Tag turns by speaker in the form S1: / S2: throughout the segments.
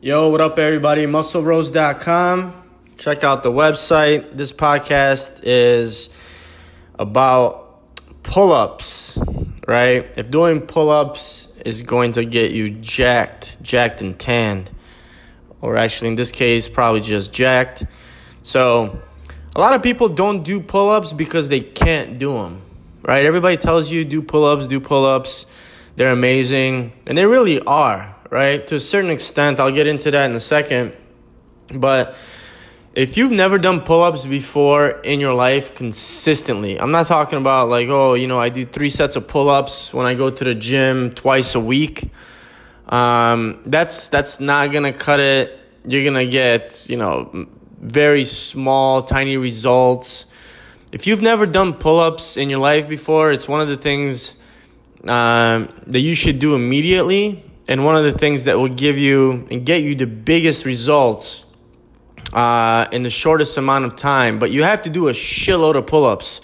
S1: Yo, what up, everybody? MuscleRose.com. Check out the website. This podcast is about pull ups, right? If doing pull ups is going to get you jacked, jacked and tanned, or actually in this case, probably just jacked. So, a lot of people don't do pull ups because they can't do them, right? Everybody tells you do pull ups, do pull ups. They're amazing, and they really are right? To a certain extent, I'll get into that in a second. But if you've never done pull ups before in your life consistently, I'm not talking about like, oh, you know, I do three sets of pull ups when I go to the gym twice a week. Um, that's that's not gonna cut it. You're gonna get, you know, very small, tiny results. If you've never done pull ups in your life before, it's one of the things um, that you should do immediately and one of the things that will give you and get you the biggest results uh, in the shortest amount of time. But you have to do a shitload of pull ups,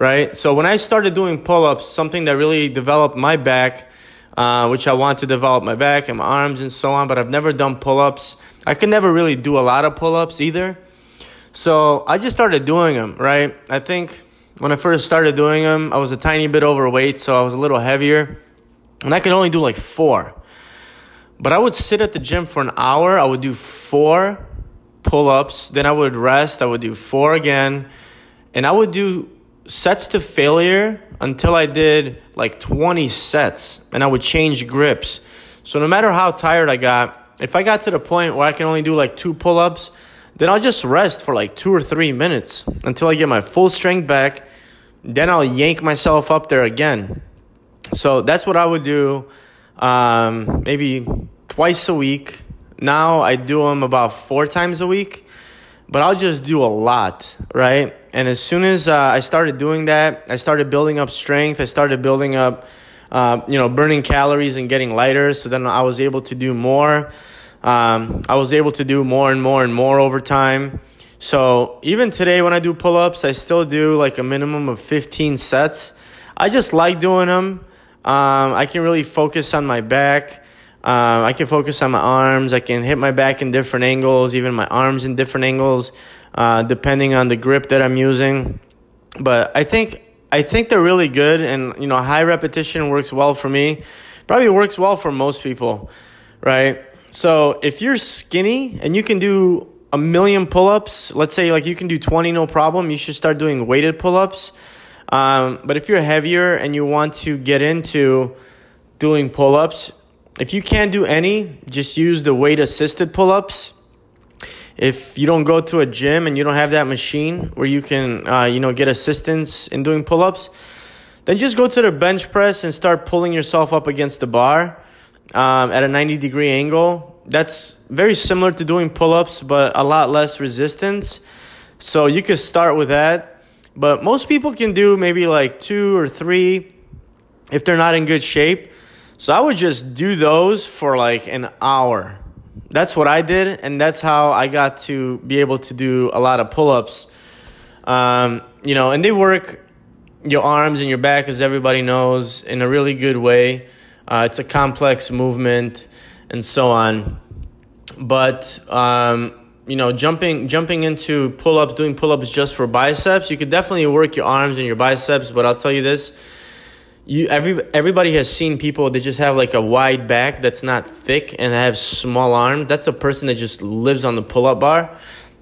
S1: right? So when I started doing pull ups, something that really developed my back, uh, which I want to develop my back and my arms and so on, but I've never done pull ups. I could never really do a lot of pull ups either. So I just started doing them, right? I think when I first started doing them, I was a tiny bit overweight, so I was a little heavier and I could only do like four. But I would sit at the gym for an hour. I would do four pull ups. Then I would rest. I would do four again. And I would do sets to failure until I did like 20 sets. And I would change grips. So no matter how tired I got, if I got to the point where I can only do like two pull ups, then I'll just rest for like two or three minutes until I get my full strength back. Then I'll yank myself up there again. So that's what I would do um, maybe twice a week. Now I do them about four times a week, but I'll just do a lot, right? And as soon as uh, I started doing that, I started building up strength. I started building up, uh, you know, burning calories and getting lighter. So then I was able to do more. Um, I was able to do more and more and more over time. So even today, when I do pull ups, I still do like a minimum of 15 sets. I just like doing them. Um, I can really focus on my back. Um, I can focus on my arms. I can hit my back in different angles, even my arms in different angles, uh, depending on the grip that I'm using. But I think I think they're really good, and you know, high repetition works well for me. Probably works well for most people, right? So if you're skinny and you can do a million pull-ups, let's say like you can do 20 no problem, you should start doing weighted pull-ups. Um, but if you're heavier and you want to get into doing pull ups, if you can't do any, just use the weight assisted pull ups. If you don't go to a gym and you don't have that machine where you can, uh, you know, get assistance in doing pull ups, then just go to the bench press and start pulling yourself up against the bar um, at a 90 degree angle. That's very similar to doing pull ups, but a lot less resistance. So you could start with that but most people can do maybe like two or three if they're not in good shape. So I would just do those for like an hour. That's what I did, and that's how I got to be able to do a lot of pull ups. Um, you know, and they work your arms and your back, as everybody knows, in a really good way. Uh, it's a complex movement and so on. But um, you know, jumping jumping into pull ups, doing pull ups just for biceps, you could definitely work your arms and your biceps. But I'll tell you this: you every everybody has seen people that just have like a wide back that's not thick and have small arms. That's a person that just lives on the pull up bar.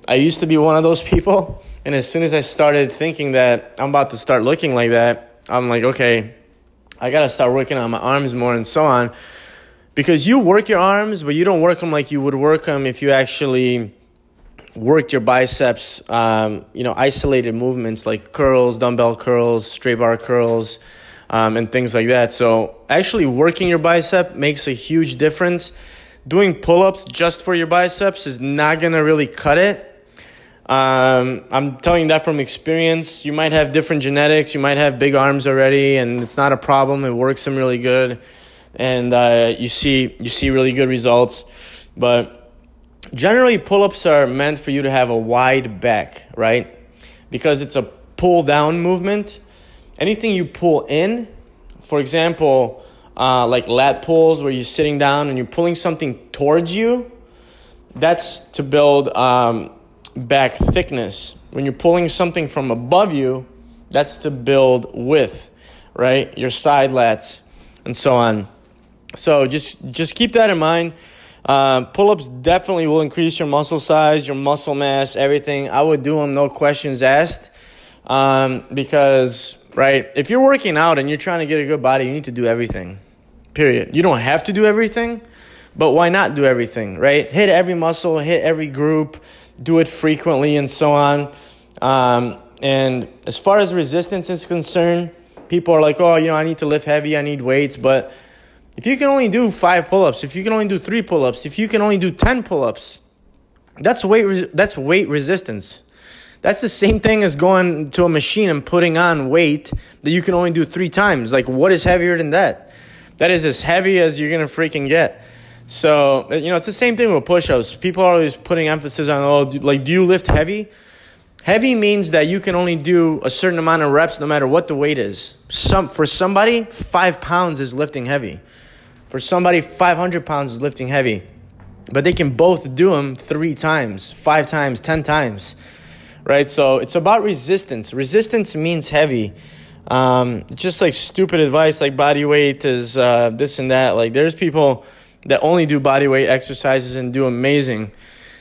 S1: I used to be one of those people, and as soon as I started thinking that I'm about to start looking like that, I'm like, okay, I gotta start working on my arms more and so on. Because you work your arms, but you don't work them like you would work them if you actually worked your biceps, um, you know, isolated movements like curls, dumbbell curls, straight bar curls, um, and things like that. So actually working your bicep makes a huge difference. Doing pull-ups just for your biceps is not gonna really cut it. Um, I'm telling you that from experience. You might have different genetics. You might have big arms already, and it's not a problem. It works them really good, and uh, you see you see really good results. But Generally, pull ups are meant for you to have a wide back, right? Because it's a pull down movement. Anything you pull in, for example, uh, like lat pulls where you're sitting down and you're pulling something towards you, that's to build um, back thickness. When you're pulling something from above you, that's to build width, right? Your side lats and so on. So just just keep that in mind. Uh, pull-ups definitely will increase your muscle size, your muscle mass, everything. I would do them, no questions asked, um, because right, if you're working out and you're trying to get a good body, you need to do everything. Period. You don't have to do everything, but why not do everything? Right? Hit every muscle, hit every group, do it frequently, and so on. Um, and as far as resistance is concerned, people are like, oh, you know, I need to lift heavy, I need weights, but if you can only do five pull-ups, if you can only do three pull-ups, if you can only do ten pull-ups, that's weight that's weight resistance. That's the same thing as going to a machine and putting on weight that you can only do three times. Like, what is heavier than that? That is as heavy as you're gonna freaking get. So uh, you know, it's the same thing with push-ups. People are always putting emphasis on, oh, like, do you lift heavy? Heavy means that you can only do a certain amount of reps no matter what the weight is. Some for somebody, five pounds is lifting heavy. For somebody, 500 pounds is lifting heavy. But they can both do them three times, five times, 10 times, right? So it's about resistance. Resistance means heavy. Um, just like stupid advice, like body weight is uh, this and that. Like there's people that only do body weight exercises and do amazing.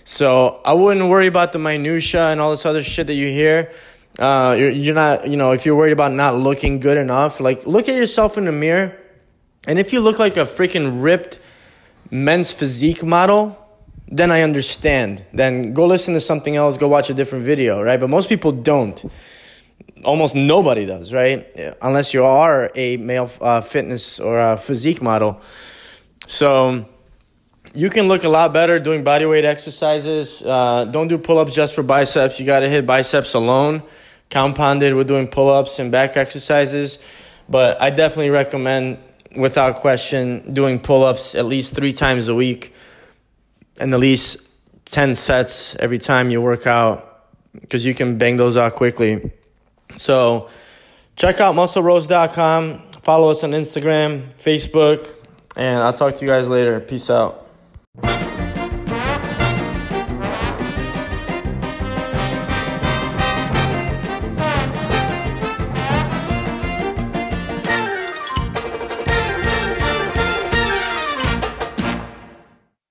S1: So I wouldn't worry about the minutia and all this other shit that you hear. Uh, you're, you're not, you know, if you're worried about not looking good enough, like look at yourself in the mirror and if you look like a freaking ripped men's physique model, then I understand. Then go listen to something else, go watch a different video, right? But most people don't. Almost nobody does, right? Unless you are a male uh, fitness or a physique model. So you can look a lot better doing bodyweight exercises. Uh, don't do pull ups just for biceps. You got to hit biceps alone, compounded with doing pull ups and back exercises. But I definitely recommend without question, doing pull ups at least three times a week and at least 10 sets every time you work out because you can bang those out quickly. So, check out musclerose.com, follow us on Instagram, Facebook, and I'll talk to you guys later. Peace out.